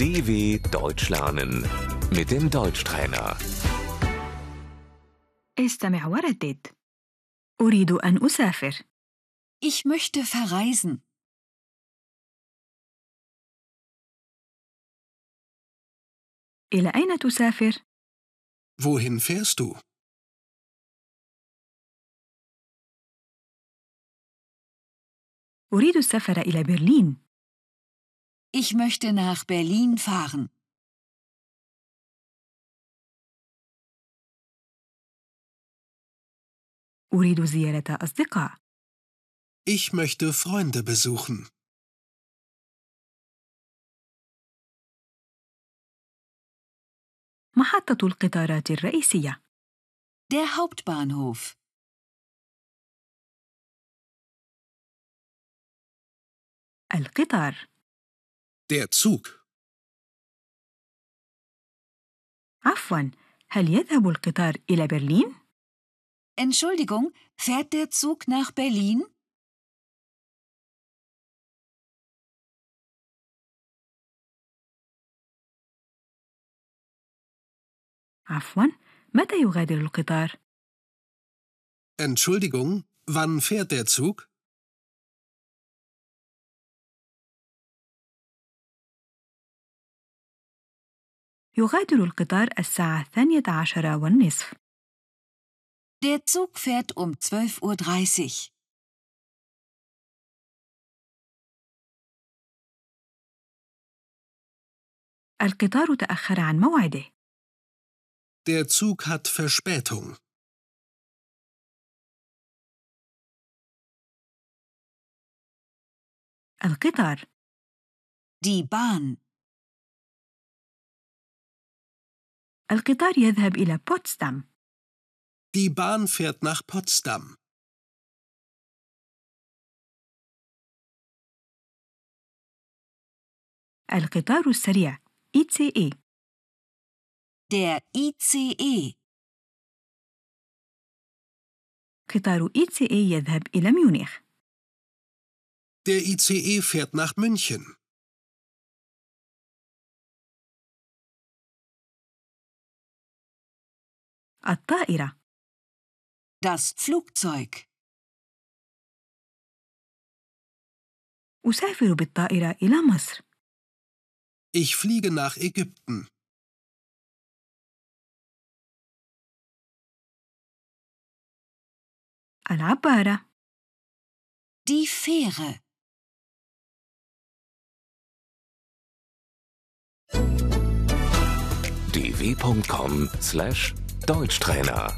DW Deutsch lernen mit dem Deutschtrainer. استمع وردد أريد أن أسافر Ich möchte verreisen. إلى أين تسافر؟ Wohin fährst du? أريد السفر إلى برلين Ich möchte nach Berlin fahren. أريد زيارة أصدقاء Ich möchte Freunde besuchen. محطة القطارات الرئيسية Der Hauptbahnhof. القطار Der Zug. عفوا هل يذهب القطار إلى برلين؟ Entschuldigung, fährt der Zug nach Berlin? عفوا متى يغادر القطار؟ Entschuldigung, wann fährt der Zug? يغادر القطار الساعة الثانية عشر والنصف Der Zug fährt um 12.30 Uhr. القطار تأخر عن موعده Der Zug hat Verspätung. القطار Die Bahn. القطار يذهب إلى بوتسدام Die Bahn fährt nach Potsdam. القطار السريع ICE Der ICE. قطار ICE يذهب إلى ميونخ Der ICE fährt nach München. الطائرة Das Flugzeug. أسافر بالطائرة إلى مصر Ich fliege nach Ägypten. العبارة Die Fähre. dw.com/deutschtrainer